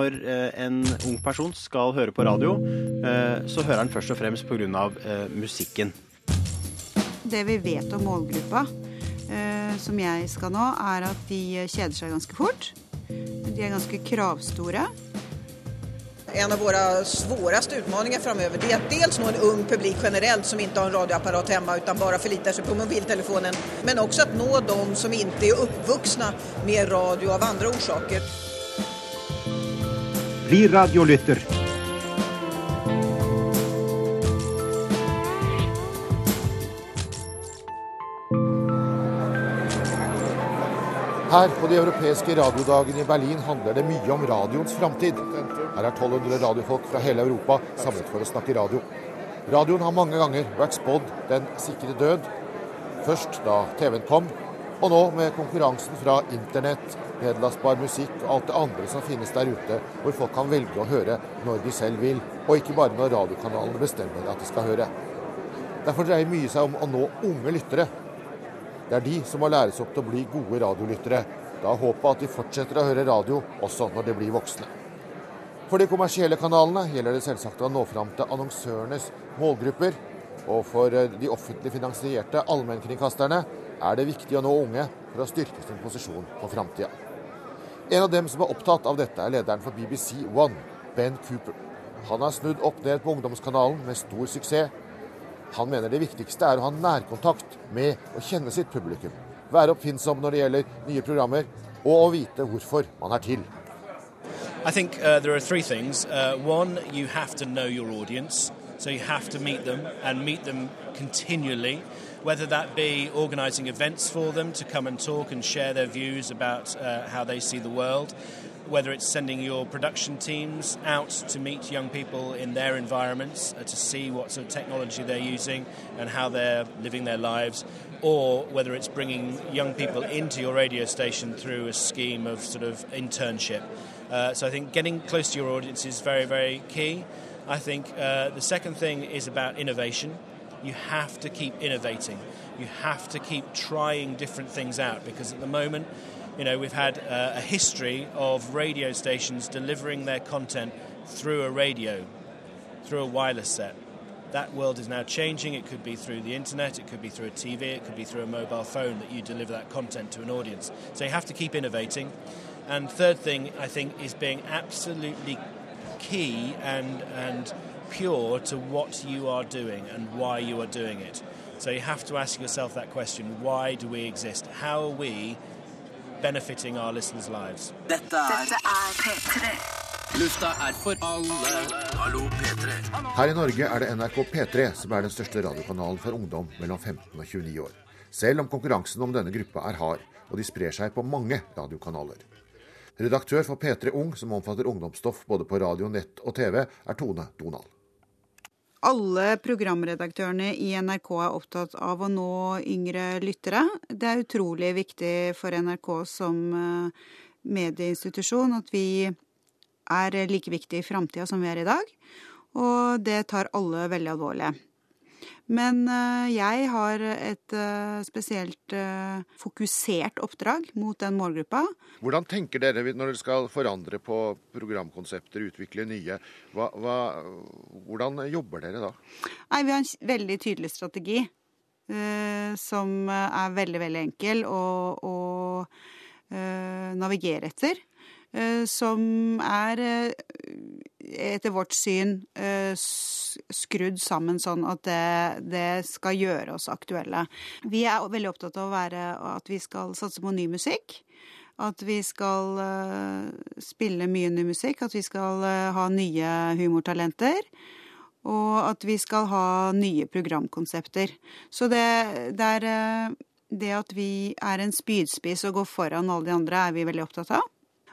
når en ung person skal høre på radio, så hører han først og fremst pga. musikken. Det vi vet om målgruppa som jeg skal nå, er at de kjeder seg ganske fort. De er ganske kravstore. En av våre vanskeligste utfordringer framover det at dels nå en ung publikum generellt som ikke har en radioapparat hjemme, men bare forliter seg på mobiltelefonen. Men også at nå de som ikke er oppvokst med radio av andre orsaker. Bli radiolytter. Her på de europeiske radiodagene i Berlin handler det mye om radioens framtid. Her er 1200 radiofolk fra hele Europa samlet for å snakke radio. Radioen har mange ganger vært spådd den sikre død. Først da TV-en kom, og nå med konkurransen fra internett, nedlastbar musikk og alt det andre som finnes der ute, hvor folk kan velge å høre når de selv vil, og ikke bare når radiokanalene bestemmer at de skal høre. Derfor dreier mye seg om å nå unge lyttere det er de som må læres opp til å bli gode radiolyttere. Da håpet at de fortsetter å høre radio også når de blir voksne. For de kommersielle kanalene gjelder det selvsagt å nå fram til annonsørenes målgrupper. Og for eh, de offentlig finansierte allmennkringkasterne er det viktig å nå unge for å styrke sin posisjon på framtida. En av dem som er opptatt av dette, er lederen for BBC One, Ben Cooper. Han har snudd opp ned på ungdomskanalen med stor suksess, han mener det viktigste er å ha nærkontakt med å kjenne sitt publikum. Være oppfinnsom når det gjelder nye programmer, og å vite hvorfor man er til. I think uh, there are three things. Uh, one, you have to know your audience. So you have to meet them and meet them continually, whether that be organising events for them to come and talk and share their views about uh, how they see the world, whether it's sending your production teams out to meet young people in their environments uh, to see what sort of technology they're using and how they're living their lives, or whether it's bringing young people into your radio station through a scheme of sort of internship. Uh, so I think getting close to your audience is very, very key. I think uh, the second thing is about innovation. You have to keep innovating. You have to keep trying different things out because at the moment, you know, we've had uh, a history of radio stations delivering their content through a radio, through a wireless set. That world is now changing. It could be through the internet, it could be through a TV, it could be through a mobile phone that you deliver that content to an audience. So you have to keep innovating. And third thing, I think, is being absolutely key and and pure to what you are doing and why you are doing it. So you have to ask yourself that question: Why do we exist? How are we benefiting our listeners' lives. Dette er, Dette er P3. Lufta er for alle. Hallo, P3. Her i Norge er det NRK P3 som er den største radiokanalen for ungdom mellom 15 og 29 år. Selv om konkurransen om denne gruppa er hard, og de sprer seg på mange radiokanaler. Redaktør for P3 Ung, som omfatter ungdomsstoff både på radio, nett og TV, er Tone Donald alle programredaktørene i NRK er opptatt av å nå yngre lyttere. Det er utrolig viktig for NRK som eh, medieinstitusjon at vi er like viktige i framtida som vi er i dag. Og det tar alle veldig alvorlig. Men eh, jeg har et eh, spesielt eh, fokusert oppdrag mot den målgruppa. Hvordan tenker dere når dere skal forandre på programkonsepter, utvikle nye? Hva, hva, hvordan jobber dere da? Nei, Vi har en veldig tydelig strategi som er veldig, veldig enkel å, å navigere etter. Eh, som er etter vårt syn eh, skrudd sammen sånn at det, det, skal gjøre oss aktuelle. Vi er veldig opptatt av være, at vi skal satse på ny musikk. At vi skal spille mye ny musikk. At vi skal ha nye humortalenter. Og at vi skal ha nye programkonsepter. Så det, det er det at vi er en spydspiss og går foran alle de andre, er vi veldig opptatt av.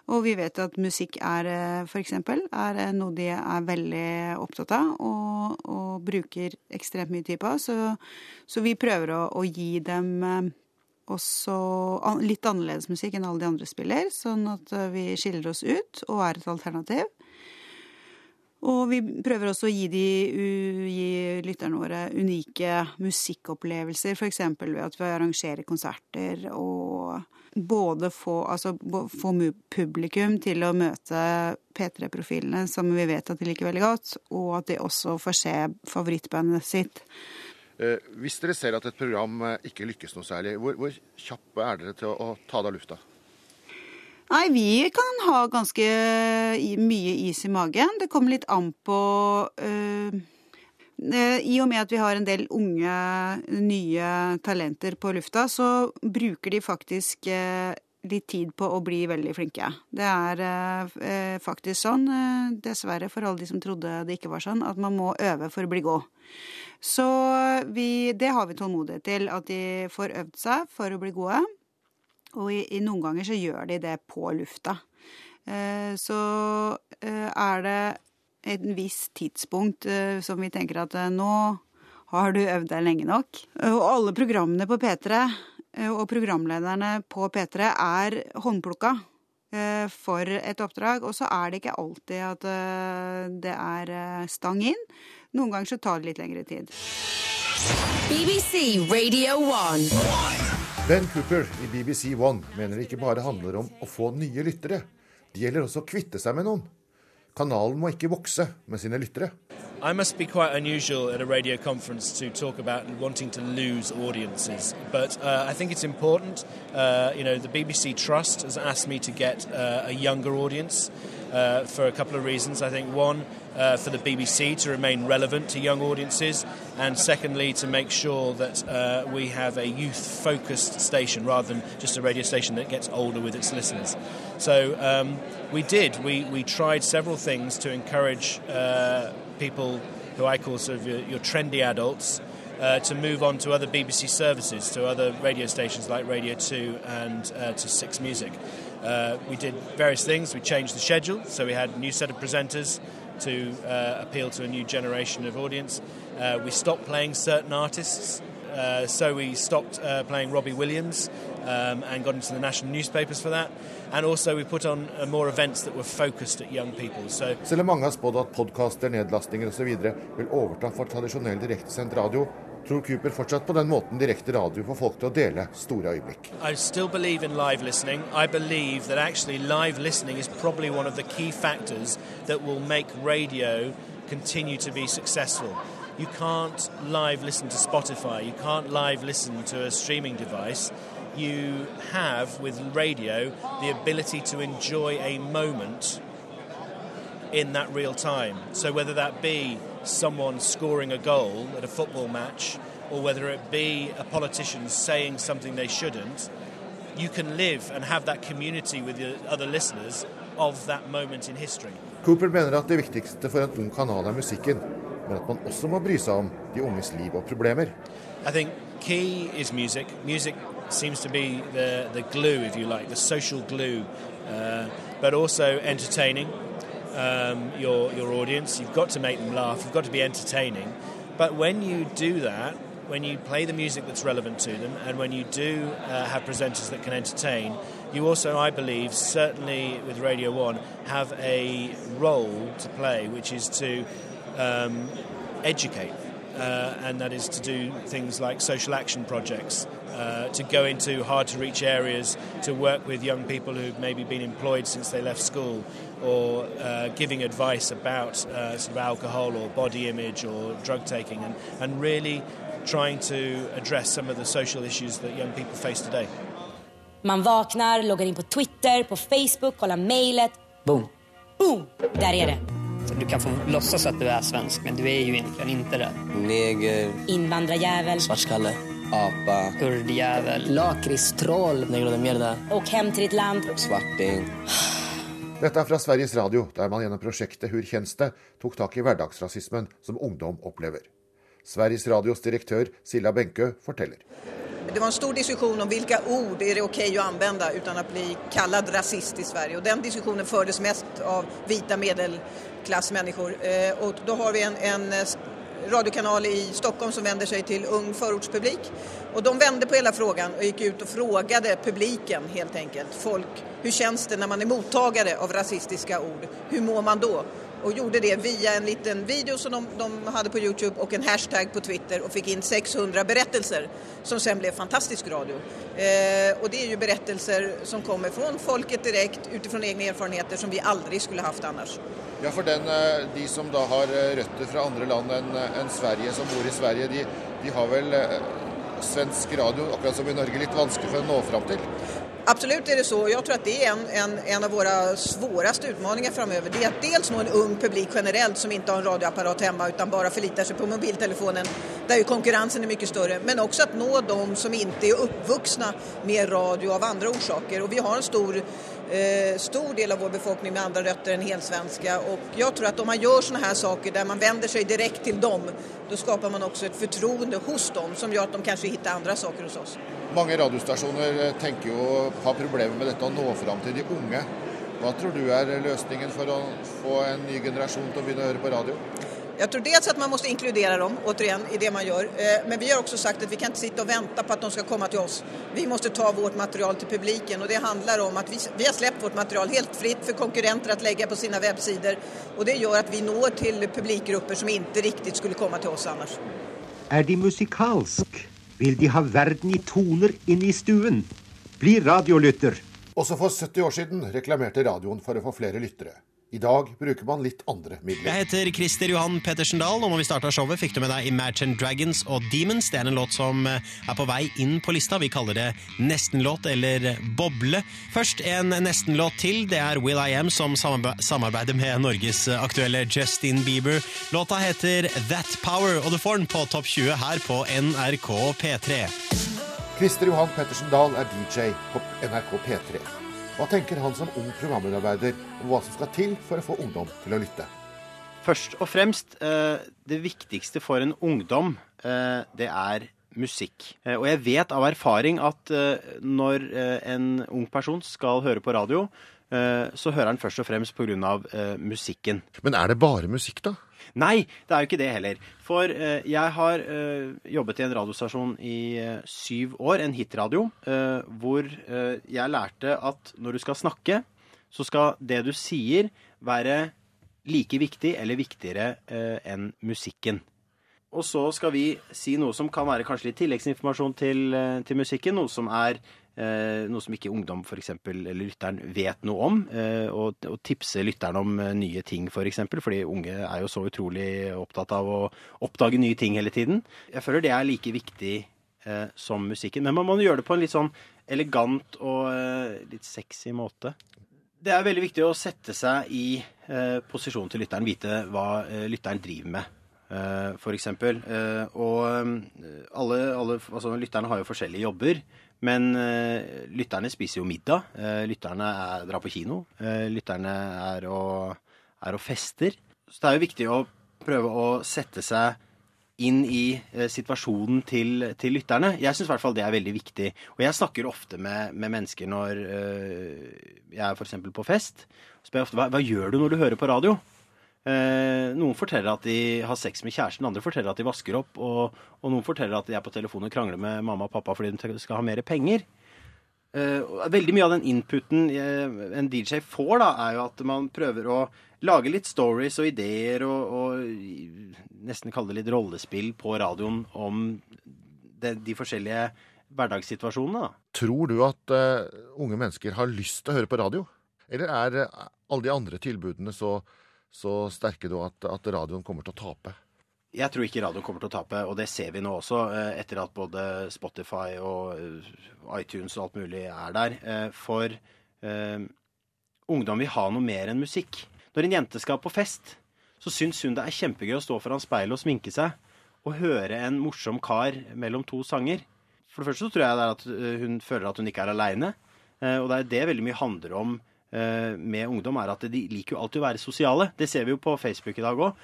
Og vi vet at musikk er eh, f.eks. er eh, noe de er veldig opptatt av og, og bruker ekstremt mye tid på. Så, så vi prøver å, å, gi dem eh, også litt annerledes musikk enn alle de andre spiller, sånn at vi skiller oss ut og er et alternativ. Og vi prøver også å gi, de, gi lytterne våre unike musikkopplevelser, f.eks. ved at vi arrangerer konserter og både få, altså, få publikum til å møte P3-profilene, som vi vet at de liker veldig godt, og at de også får se favorittbandet sitt. Eh, hvis dere ser at et program eh, ikke lykkes noe særlig, hvor, hvor kjappe er dere til å, å ta det av lufta? Nei, vi kan ha ganske mye is i magen. Det kommer litt an på øh, I og med at vi har en del unge, nye talenter på lufta, så bruker de faktisk øh, litt tid på å bli veldig flinke. Det er faktisk sånn, dessverre for alle de som trodde det ikke var sånn, at man må øve for å bli god. Så vi, det har vi tålmodighet til, at de får øvd seg for å bli gode. Og i, i noen ganger så gjør de det på lufta. Eh, så eh, er det et visst tidspunkt eh, som vi tenker at eh, nå har du øvd deg lenge nok. Og alle programmene på P3 eh, og programlederne på P3 er håndplukka eh, for et oppdrag. Og så er det ikke alltid at det er stang inn. Noen ganger så tar det litt lengre tid. BBC Radio 1. Ben Cooper i BBC One mener det ikke bare handler om å få nye lyttere. Det gjelder også å kvitte seg med noen. Kanalen må ikke vokse med sine lyttere. I must be quite unusual at a radio conference to talk about wanting to lose audiences, but uh, I think it's important. Uh, you know, the BBC Trust has asked me to get uh, a younger audience uh, for a couple of reasons. I think one, uh, for the BBC to remain relevant to young audiences, and secondly, to make sure that uh, we have a youth focused station rather than just a radio station that gets older with its listeners. So um, we did. We, we tried several things to encourage uh, people who I call sort of your, your trendy adults. Uh, to move on to other BBC services, to other radio stations like Radio 2 and uh, to Six Music. Uh, we did various things. We changed the schedule, so we had a new set of presenters to uh, appeal to a new generation of audience. Uh, we stopped playing certain artists, uh, so we stopped uh, playing Robbie Williams um, and got into the national newspapers for that. And also we put on uh, more events that were focused at young people. So Selv om mange har spådd at podkaster, nedlastinger osv. vil overta for tradisjonell direktesendt radio, tror Cooper fortsatt på den måten direkte radio får folk til å dele store øyeblikk. I still believe in live listening. I believe that actually live listening is probably one of the key factors that will make radio continue to be successful. You can't live listen to Spotify. You can't live listen to a streaming device. You have with radio the ability to enjoy a moment in that real time. So whether that be someone scoring a goal at a football match or whether it be a politician saying something they shouldn't, you can live and have that community with the other listeners of that moment in history. Cooper mener at det viktigste for en ung kanal er musikken, men at man også må bry seg om de unges liv og problemer. I think key is music. Music seems to be the, the glue, if you like, the social glue, uh, but also entertaining. Um, your your audience. You've got to make them laugh. You've got to be entertaining. But when you do that, when you play the music that's relevant to them, and when you do uh, have presenters that can entertain, you also, I believe, certainly with Radio One, have a role to play, which is to um, educate. Uh, and that is to do things like social action projects, uh, to go into hard to reach areas, to work with young people who've maybe been employed since they left school, or uh, giving advice about uh, sort of alcohol or body image or drug taking, and, and really trying to address some of the social issues that young people face today. Man vaknar, loggar in på Twitter, på Facebook, kollar mejlet. Boom! Boom! Där är det. Du kan få låtsas att du är svensk, men du är ju egentligen inte det. Neger. Invandrarjävel. Svartskalle. Apa. Kurdjävel. Lakritstroll. Negro de mierda. Och hem till ditt land. Svarting. Dette er fra Sveriges Radio, der man gjennom prosjektet Hur tjeneste tok tak i hverdagsrasismen som ungdom opplever. Sveriges Radios direktør Silla Benke forteller. Det var en stor diskusjon om hvilke ord er det ok å anvende uten å bli kalt rasist i Sverige. Og den diskusjonen føres mest av vita middelklassemennesker. Og da har vi en, en radiokanal i Stockholm som vänder sig till ung förortspublik. Och de vände på hela frågan och gick ut och frågade publiken helt enkelt. Folk, hur känns det när man är mottagare av rasistiska ord? Hur mår man då? och gjorde det via en liten video som de, de, hade på Youtube och en hashtag på Twitter och fick in 600 berättelser som sen blev fantastisk radio. Eh, och det är ju berättelser som kommer från folket direkt utifrån egna erfarenheter som vi aldrig skulle haft annars. Ja, for den, eh, De som da har eh, røtter fra andre land enn en Sverige, som bor i Sverige, de, de har vel svensk radio, akkurat som i Norge, litt vanskelig for å nå fram til? Absolut är det så. Jeg tror att det er en, en, en av våre svåraste utmaningar framöver. Det är att dels nå en ung publik generellt som ikke har en radioapparat hemma utan bara förlitar sig på mobiltelefonen der ju konkurrensen är mycket större. Men også att nå de som ikke er uppvuxna med radio av andre orsaker. Och vi har en stor eh, stor del av vår befolkning med andra rötter än helsvenska och jag tror att om man gör sådana här saker där man vänder sig direkt till dem då skapar man också ett förtroende hos dem som gör att de kanske hittar andra saker hos oss. Mange radiostasjoner tenker jo har problemer med dette å nå fram til de unge. Hva tror du er løsningen for å få en ny generasjon til å begynne å høre på radio? Jag tror dels att man måste inkludera dem, återigen, i det man gör. Eh, men vi har också sagt att vi kan inte sitta och vänta på att de ska komma till oss. Vi måste ta vårt material till publiken och det handlar om att vi, vi har släppt vårt material helt fritt för konkurrenter att lägga på sina webbsidor. Och det gör att vi når till publikgrupper som inte riktigt skulle komma till oss annars. Är de musikalsk? Vill de ha verden i toner inn i stuen? Bli radiolytter. Også for 70 år siden reklamerte radioen for å få flere lyttere. I dag bruker man litt andre midler. Jeg heter Christer Johan Pettersen Dahl, og når vi starta showet, fikk du med deg Imagine Dragons og Demons. Det er en låt som eh, er på vei inn på lista. Vi kaller det nestenlåt eller boble. Først en nestenlåt til. Det er Will I Am som samarbeider med Norges aktuelle Justin Bieber. Låta heter That Power, og du får den på Topp 20 her på NRK P3. Christer Johan Pettersen Dahl er DJ på NRK P3. Hva tenker han som ung programmedarbeider om hva som skal til for å få ungdom til å lytte? Først og fremst, eh, det viktigste for en ungdom, eh, det er musikk. Eh, og jeg vet av erfaring at når en ung person skal høre på radio, så hører han først og fremst pga. musikken. Men er det bare musikk, da? Nei, det er jo ikke det heller. For eh, jeg har eh, jobbet i en radiostasjon i eh, syv år, en hitradio, eh, hvor eh, jeg lærte at når du skal snakke, så skal det du sier, være like viktig eller viktigere eh, enn musikken. Og så skal vi si noe som kan være kanskje litt tilleggsinformasjon til, til musikken. Noe som er noe som ikke ungdom for eksempel, eller lytteren vet noe om. Eh, og, tipse lytteren om eh, nye ting, f.eks. For eksempel, fordi unge er jo så utrolig opptatt av å oppdage nye ting hele tiden. Jeg føler det er like viktig eh, som musikken. Men man må gjøre det på en litt sånn elegant og eh, litt sexy måte. Det er veldig viktig å sette seg i eh, posisjon til lytteren, vite hva lytteren driver med. For eksempel. og alle, alle altså, lytterne har jo forskjellige jobber. Men uh, lytterne spiser jo middag. Uh, lytterne er, drar på kino. Uh, lytterne er og, er og, fester. Så det er jo viktig å prøve å sette seg inn i situasjonen til, til, lytterne. Jeg syns i hvert fall det er veldig viktig. Og jeg snakker ofte med, med mennesker når jeg er f.eks. på fest. spør jeg ofte hva, hva gjør du når du hører på radio? Eh, noen forteller at de har sex med kjæresten, andre forteller at de vasker opp, og, og noen forteller at de er på telefonen og krangler med mamma og pappa fordi de skal ha mer penger. Eh, veldig mye av den inputen eh, en DJ får, da, er jo at man prøver å lage litt stories og ideer og, og nesten kalle det litt rollespill på radioen om de, de forskjellige hverdagssituasjonene. Da. Tror du at uh, unge mennesker har lyst til å høre på radio? Eller er uh, alle de andre tilbudene så så sterke du at, at radioen kommer til å tape? Jeg tror ikke radioen kommer til å tape, og det ser vi nå også, eh, etter at både Spotify og eh, iTunes og alt mulig er der. Eh, for uh, ungdom vil ha noe mer enn musikk. Når en jente skal på fest, så syns hun det er kjempegøy å stå foran speilet og sminke seg og høre en morsom kar mellom to sanger. For det første så tror jeg det er at hun føler at hun ikke er aleine. Og det er det veldig mye handler om med ungdom, er at de liker jo alltid å være sosiale. Det ser vi jo på Facebook i dag òg.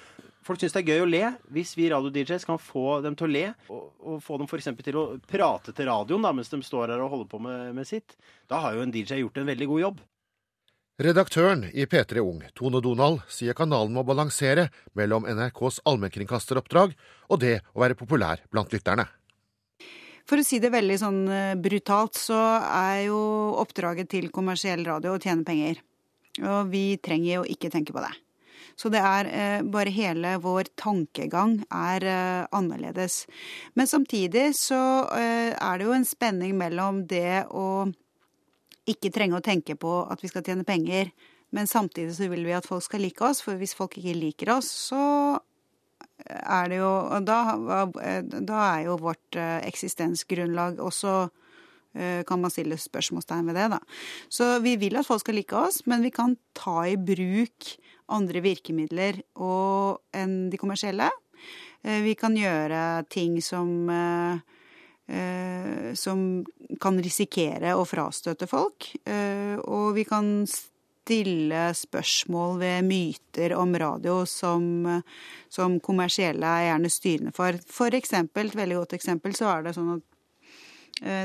Folk syns det er gøy å le. Hvis vi radio-DJs kan få dem til å le, og, og få dem f.eks. til å prate til radioen da, mens de står her og holder på med, med sitt, da har jo en DJ gjort en veldig god jobb. Redaktøren i P3 Ung, Tone Donald, sier kanalen må balansere mellom NRKs allmennkringkasteroppdrag og det å være populær blant lytterne. For å si det veldig sånn eh, brutalt, så er jo oppdraget til kommersiell radio å tjene penger. Og vi trenger jo ikke tenke på det. Så det er eh, bare hele vår tankegang er eh, annerledes. Men samtidig så eh, er det jo en spenning mellom det å ikke trenge å tenke på at vi skal tjene penger, men samtidig så vil vi at folk skal like oss, for hvis folk ikke liker oss, så er det jo Da, da er jo vårt eksistensgrunnlag også kan man stille spørsmålstegn ved det, da. Så vi vil at folk skal like oss, men vi kan ta i bruk andre virkemidler enn de kommersielle. Vi kan gjøre ting som som kan risikere å frastøte folk. Og vi kan stille spørsmål ved myter om radio som, som kommersielle er gjerne styrende for. For eksempel, et veldig godt eksempel, så er det sånn at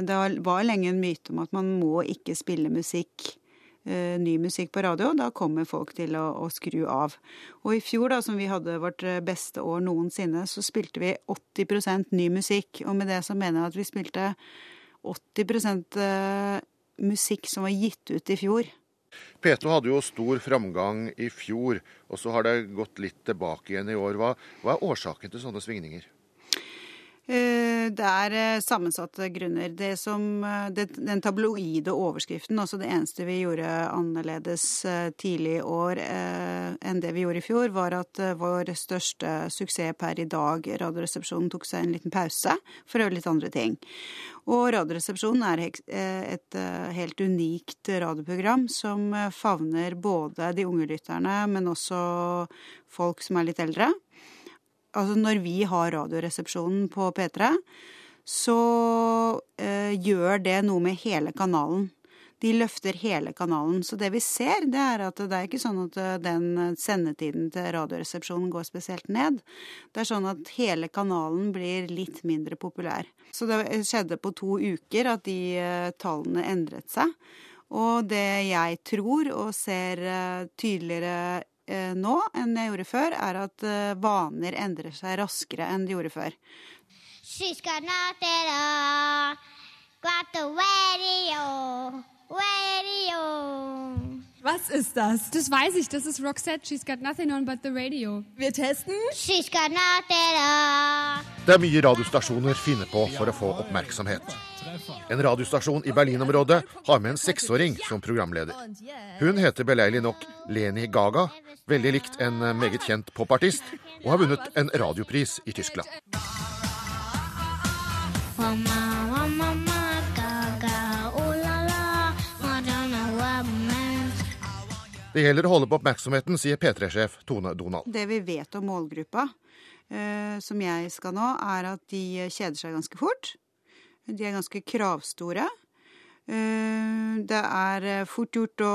det var lenge en myte om at man må ikke spille musikk ny musikk på radio. Da kommer folk til å, å, skru av. Og i fjor, da, som vi hadde vårt beste år noensinne, så spilte vi 80% ny musikk. Og med det så mener jeg at vi spilte 80% musikk som var gitt ut i fjor. P2 hadde jo stor framgang i fjor, og så har det gått litt tilbake igjen i år. Hva, hva er årsaken til sånne svingninger? Det er sammensatte grunner. Det som, det, den tabloide overskriften, altså det eneste vi gjorde annerledes tidlig i år enn det vi gjorde i fjor, var at vår største suksess per i dag, Radioresepsjonen, tok seg en liten pause for å gjøre litt andre ting. Og Radioresepsjonen er et helt unikt radioprogram som favner både de unge lytterne, men også folk som er litt eldre. Altså når vi har Radioresepsjonen på P3, så eh, gjør det noe med hele kanalen. De løfter hele kanalen. Så det vi ser, det er at det er ikke sånn at den sendetiden til Radioresepsjonen går spesielt ned. Det er sånn at hele kanalen blir litt mindre populær. Så det skjedde på to uker at de tallene endret seg. Og det jeg tror og ser tydeligere nå enn jeg gjorde før, er at vaner endrer seg raskere enn de gjorde før. She's got got the radio, radio. Was ist das? Das weiß ich, das ist Roxette. She's got nothing on but the radio. Wir testen. She's got nothing on. Det er mye radiostasjoner finner på for å få oppmerksomhet. En radiostasjon i Berlin-området har med en seksåring som programleder. Hun heter beleilig nok Leni Gaga, veldig likt en meget kjent popartist, og har vunnet en radiopris i Tyskland. Det gjelder å holde på oppmerksomheten, sier P3-sjef Tone Donald. Det vi vet om målgruppa eh, som jeg skal nå, er at de kjeder seg ganske fort. De er ganske kravstore. Det er fort gjort å,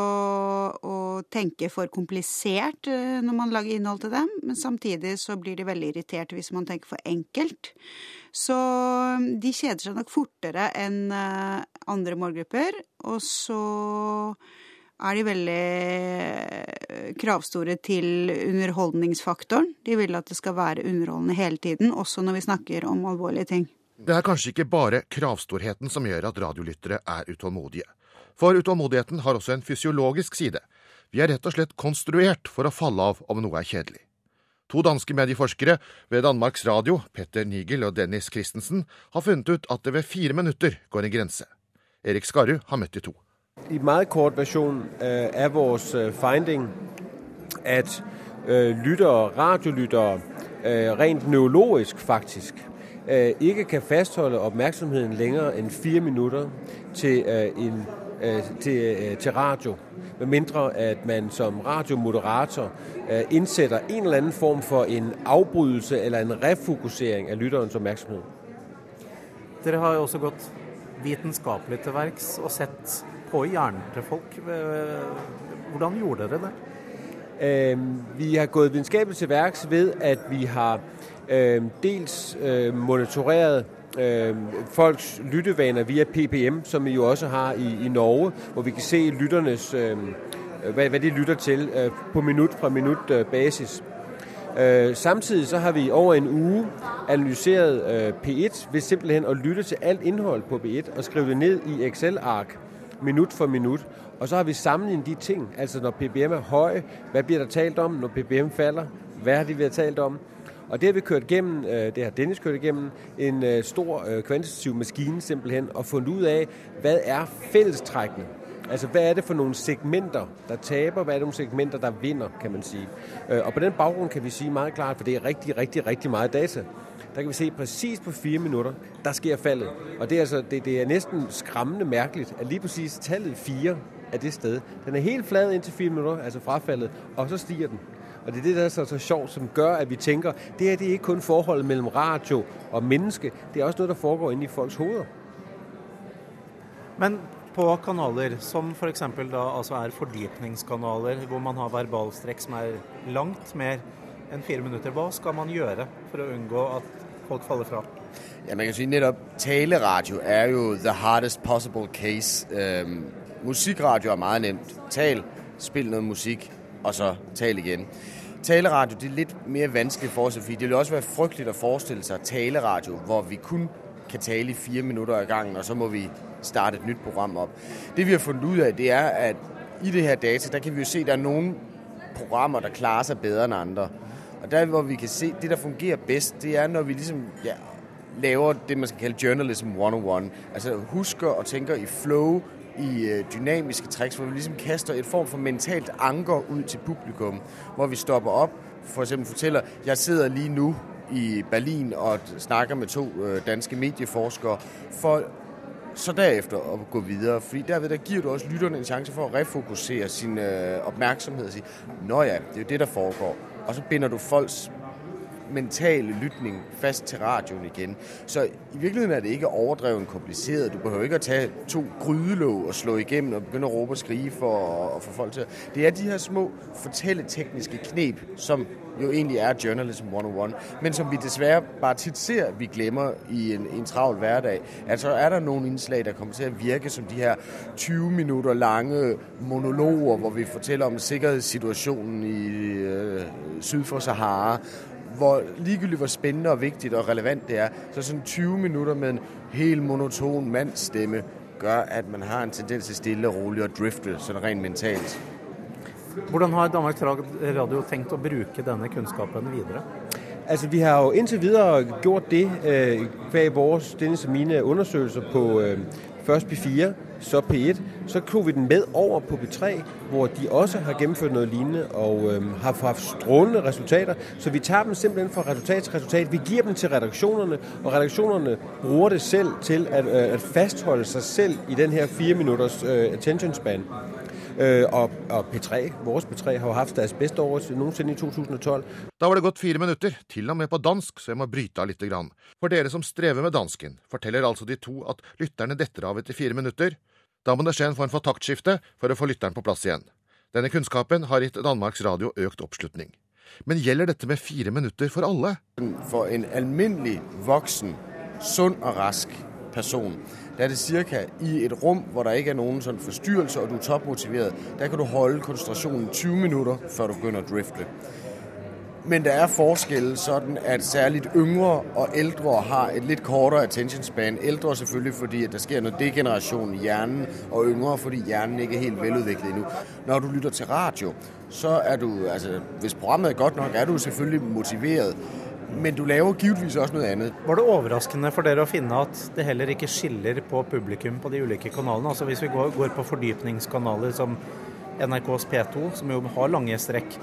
å, tenke for komplisert når man lager innhold til dem, men samtidig så blir de veldig irritert hvis man tenker for enkelt. Så de kjeder seg nok fortere enn andre målgrupper, og så er de veldig kravstore til underholdningsfaktoren. De vil at det skal være underholdende hele tiden, også når vi snakker om alvorlige ting. Det er kanskje ikke bare kravstorheten som gjør at radiolyttere er utålmodige. For utålmodigheten har også en fysiologisk side. Vi er rett og slett konstruert for å falle av om noe er kjedelig. To danske medieforskere ved Danmarks Radio, Petter Nigel og Dennis Christensen, har funnet ut at det ved fire minutter går en grense. Erik Skarru har møtt de to. I meget kort versjon øh, er vores finding at øh, lyttere, radiolyttere, øh, rent neurologisk faktisk, ikke kan fastholde opmærksomheden længere enn fire minutter til, en, til, til radio. Med mindre at man som radiomoderator innsetter en eller annen form for en afbrydelse eller en refokusering av lytterens oppmerksomhet. Dere har jo også gått vitenskapelig til verks og sett på hjernen til folk. Hvordan gjorde dere det? Vi har gått vitenskapelig til verks ved at vi har dels monitoreret folks lyttevaner via PPM, som vi jo også har i, i Norge, hvor vi kan se lytternes hva, hva de lytter til på minutt fra minutt basis. Samtidig så har vi over en uke analysert P1 ved simpelthen å lytte til alt innhold på P1 og skrive det ned i Excel-ark minut for minut. Og så har vi sammenlignet de ting, altså når PBM er høje, hvad bliver der talt om, når PBM falder, hvad har de været talt om, og det har vi kørt igennem, øh, det har Dennis kørt igennem, en øh, stor øh, kvantitativ maskine simpelthen, og fundet ud af, hvad er fællestrækkene? Altså, hvad er det for nogle segmenter, der taber? Hvad er det nogle segmenter, der vinder, kan man sige? Og på den baggrund kan vi sige meget klart, for det er rigtig, rigtig, rigtig meget data. Der kan vi se præcis på fire minutter, der sker faldet. Og det er, altså, det, det er næsten skræmmende mærkeligt, at lige præcis tallet 4 er det sted. Den er helt flad indtil fire minutter, altså frafaldet, og så stiger den. Og det er det, der er så, så sjovt, som gør, at vi tænker, det her det er ikke kun forholdet mellem radio og menneske, det er også noget, der foregår inde i folks hoveder. Men på kanaler som f.eks. da altså er fordypningskanaler, hvor man har verbalstrekk som er langt mer enn fire minutter, hva skal man gjøre for å unngå at folk faller fra? Ja, man kan si netop, taleradio er jo the hardest possible case. Um, musikradio er meget nemt. Tal, spil noe musikk, og så tal igjen. Taleradio det er litt mer vanskelig for oss, fordi det vil også være fryktelig å forestille seg taleradio, hvor vi kun kan tale i fire minutter av gangen, og så må vi starte et nyt program op. Det vi har fundet ud af, det er, at i det her data, der kan vi jo se, at der er nogle programmer, der klarer sig bedre end andre. Og der, hvor vi kan se, at det der fungerer bedst, det er, når vi ligesom ja, laver det, man skal kalde journalism 101. Altså husker og tænker i flow, i øh, dynamiske tricks, hvor vi ligesom kaster et form for mentalt anker ud til publikum, hvor vi stopper op, for eksempel fortæller, jeg sidder lige nu i Berlin og snakker med to øh, danske medieforskere, for så derefter at gå videre. Fordi derved der giver du også lytterne en chance for at refokusere sin øh, opmærksomhed og sige, nå ja, det er jo det, der foregår. Og så binder du folks mentale lytning fast til radioen igen. Så i virkeligheden er det ikke overdrevet kompliceret. Du behøver ikke at tage to grydelåg og slå igennem og begynde at råbe og skrige for at få folk til Det er de her små fortælletekniske knep, som jo egentlig er Journalism 101, men som vi desværre bare tit ser, vi glemmer i en, en travl hverdag. Altså er der nogle indslag, der kommer til at virke som de her 20 minutter lange monologer, hvor vi fortæller om sikkerhedssituationen i øh, syd for Sahara, hvor ligegyldigt hvor spændende og vigtigt og relevant det er, så sådan 20 minutter med en helt monoton mandsstemme gør, at man har en tendens til stille og roligt at drifte sådan rent mentalt. Hvordan har Danmarks Radio tenkt å bruke denne kunnskapen videre? Altså, vi har jo inntil videre gjort det øh, kvæg vores, denne mine undersøkelser på eh, først P4, så P1, så tog vi den med over på P3, hvor de også har gennemført noe lignende og eh, har hatt strålende resultater. Så vi tager dem simpelthen fra resultat til resultat. Vi gir dem til redaksjonene, og redaksjonene bruger det selv til øh, fastholde seg selv i den her fire minutters eh, attention span. Øh, og, og P3, vores P3, har jo haft deres bedste år nogensinde i 2012. Da var det gått fire minutter, til og med på dansk, så jeg må bryte av lite grann. For dere som strever med dansken, forteller altså de to at lytterne detter av etter fire minutter. Da må det skje en form for taktskifte for å få lytteren på plass igjen. Denne kunnskapen har gitt Danmarks Radio økt oppslutning. Men gjelder dette med fire minutter for alle? For en alminnelig voksen, sunn og rask person der er det cirka i et rum, hvor der ikke er nogen sådan forstyrrelse, og du er topmotiveret, der kan du holde koncentrationen 20 minutter, før du begynder at drifte. Men der er forskelle sådan, at særligt yngre og ældre har et lidt kortere attention span. Ældre selvfølgelig, fordi at der sker noget degeneration i hjernen, og yngre, fordi hjernen ikke er helt veludviklet endnu. Når du lytter til radio, så er du, altså hvis programmet er godt nok, er du selvfølgelig motiveret. Men du laver givetvis også noe annet. Var det overraskende for dere å finne at det heller ikke skiller på publikum på de ulike kanalene? Altså Hvis vi går, går på fordypningskanaler som NRKs P2, som jo har lange strekk.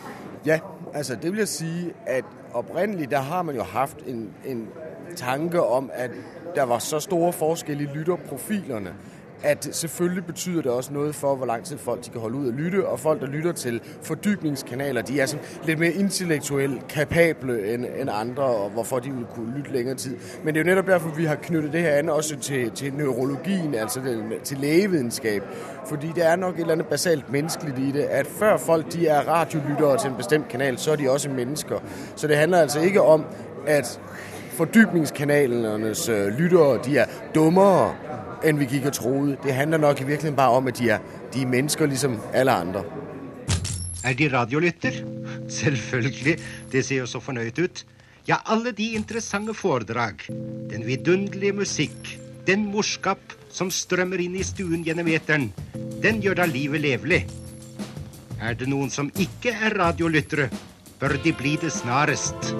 Ja, altså det vil jeg si at opprinnelig der har man jo hatt en, en tanke om at der var så store forskjeller i lytterprofilerne at selvfølgelig betyder det også noget for, hvor lang tid folk de kan holde ud og lytte, og folk, der lytter til fordybningskanaler, de er sådan lidt mere intellektuelt kapable end, end andre, og hvorfor de vil kunne lytte længere tid. Men det er jo netop derfor, vi har knyttet det her an også til, til neurologien, altså den, til lægevidenskab. Fordi det er nok et eller andet basalt menneskeligt i det, at før folk de er radiolyttere til en bestemt kanal, så er de også mennesker. Så det handler altså ikke om, at fordybningskanalernes øh, lyttere, de er dummere enn vi gikk og troede. Det handler nok i virkeligheden bare om at de er, de er mennesker ligesom alle andre. Er de radiolytter? Selvfølgelig. Det ser jo så fornøyd ut. Ja, alle de interessante foredrag, den vidunderlige musikk, den morskap som strømmer inn i stuen gjennom eteren, den gjør da livet levelig. Er det noen som ikke er radiolyttere, bør de bli det snarest.